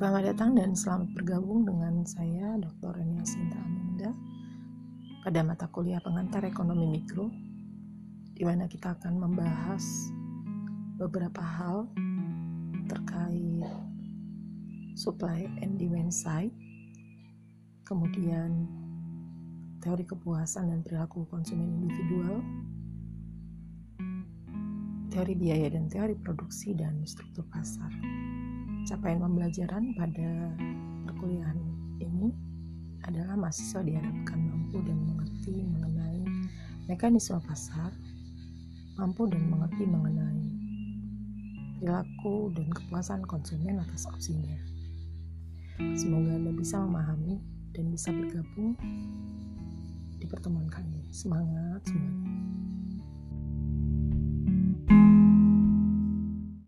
Selamat datang dan selamat bergabung dengan saya Dr. Renia Sinta Aminda pada mata kuliah pengantar ekonomi mikro di mana kita akan membahas beberapa hal terkait supply and demand side kemudian teori kepuasan dan perilaku konsumen individual teori biaya dan teori produksi dan struktur pasar capaian pembelajaran pada perkuliahan ini adalah mahasiswa diharapkan mampu dan mengerti mengenai mekanisme pasar, mampu dan mengerti mengenai perilaku dan kepuasan konsumen atas opsinya. Semoga Anda bisa memahami dan bisa bergabung di pertemuan kali ini. Semangat semuanya!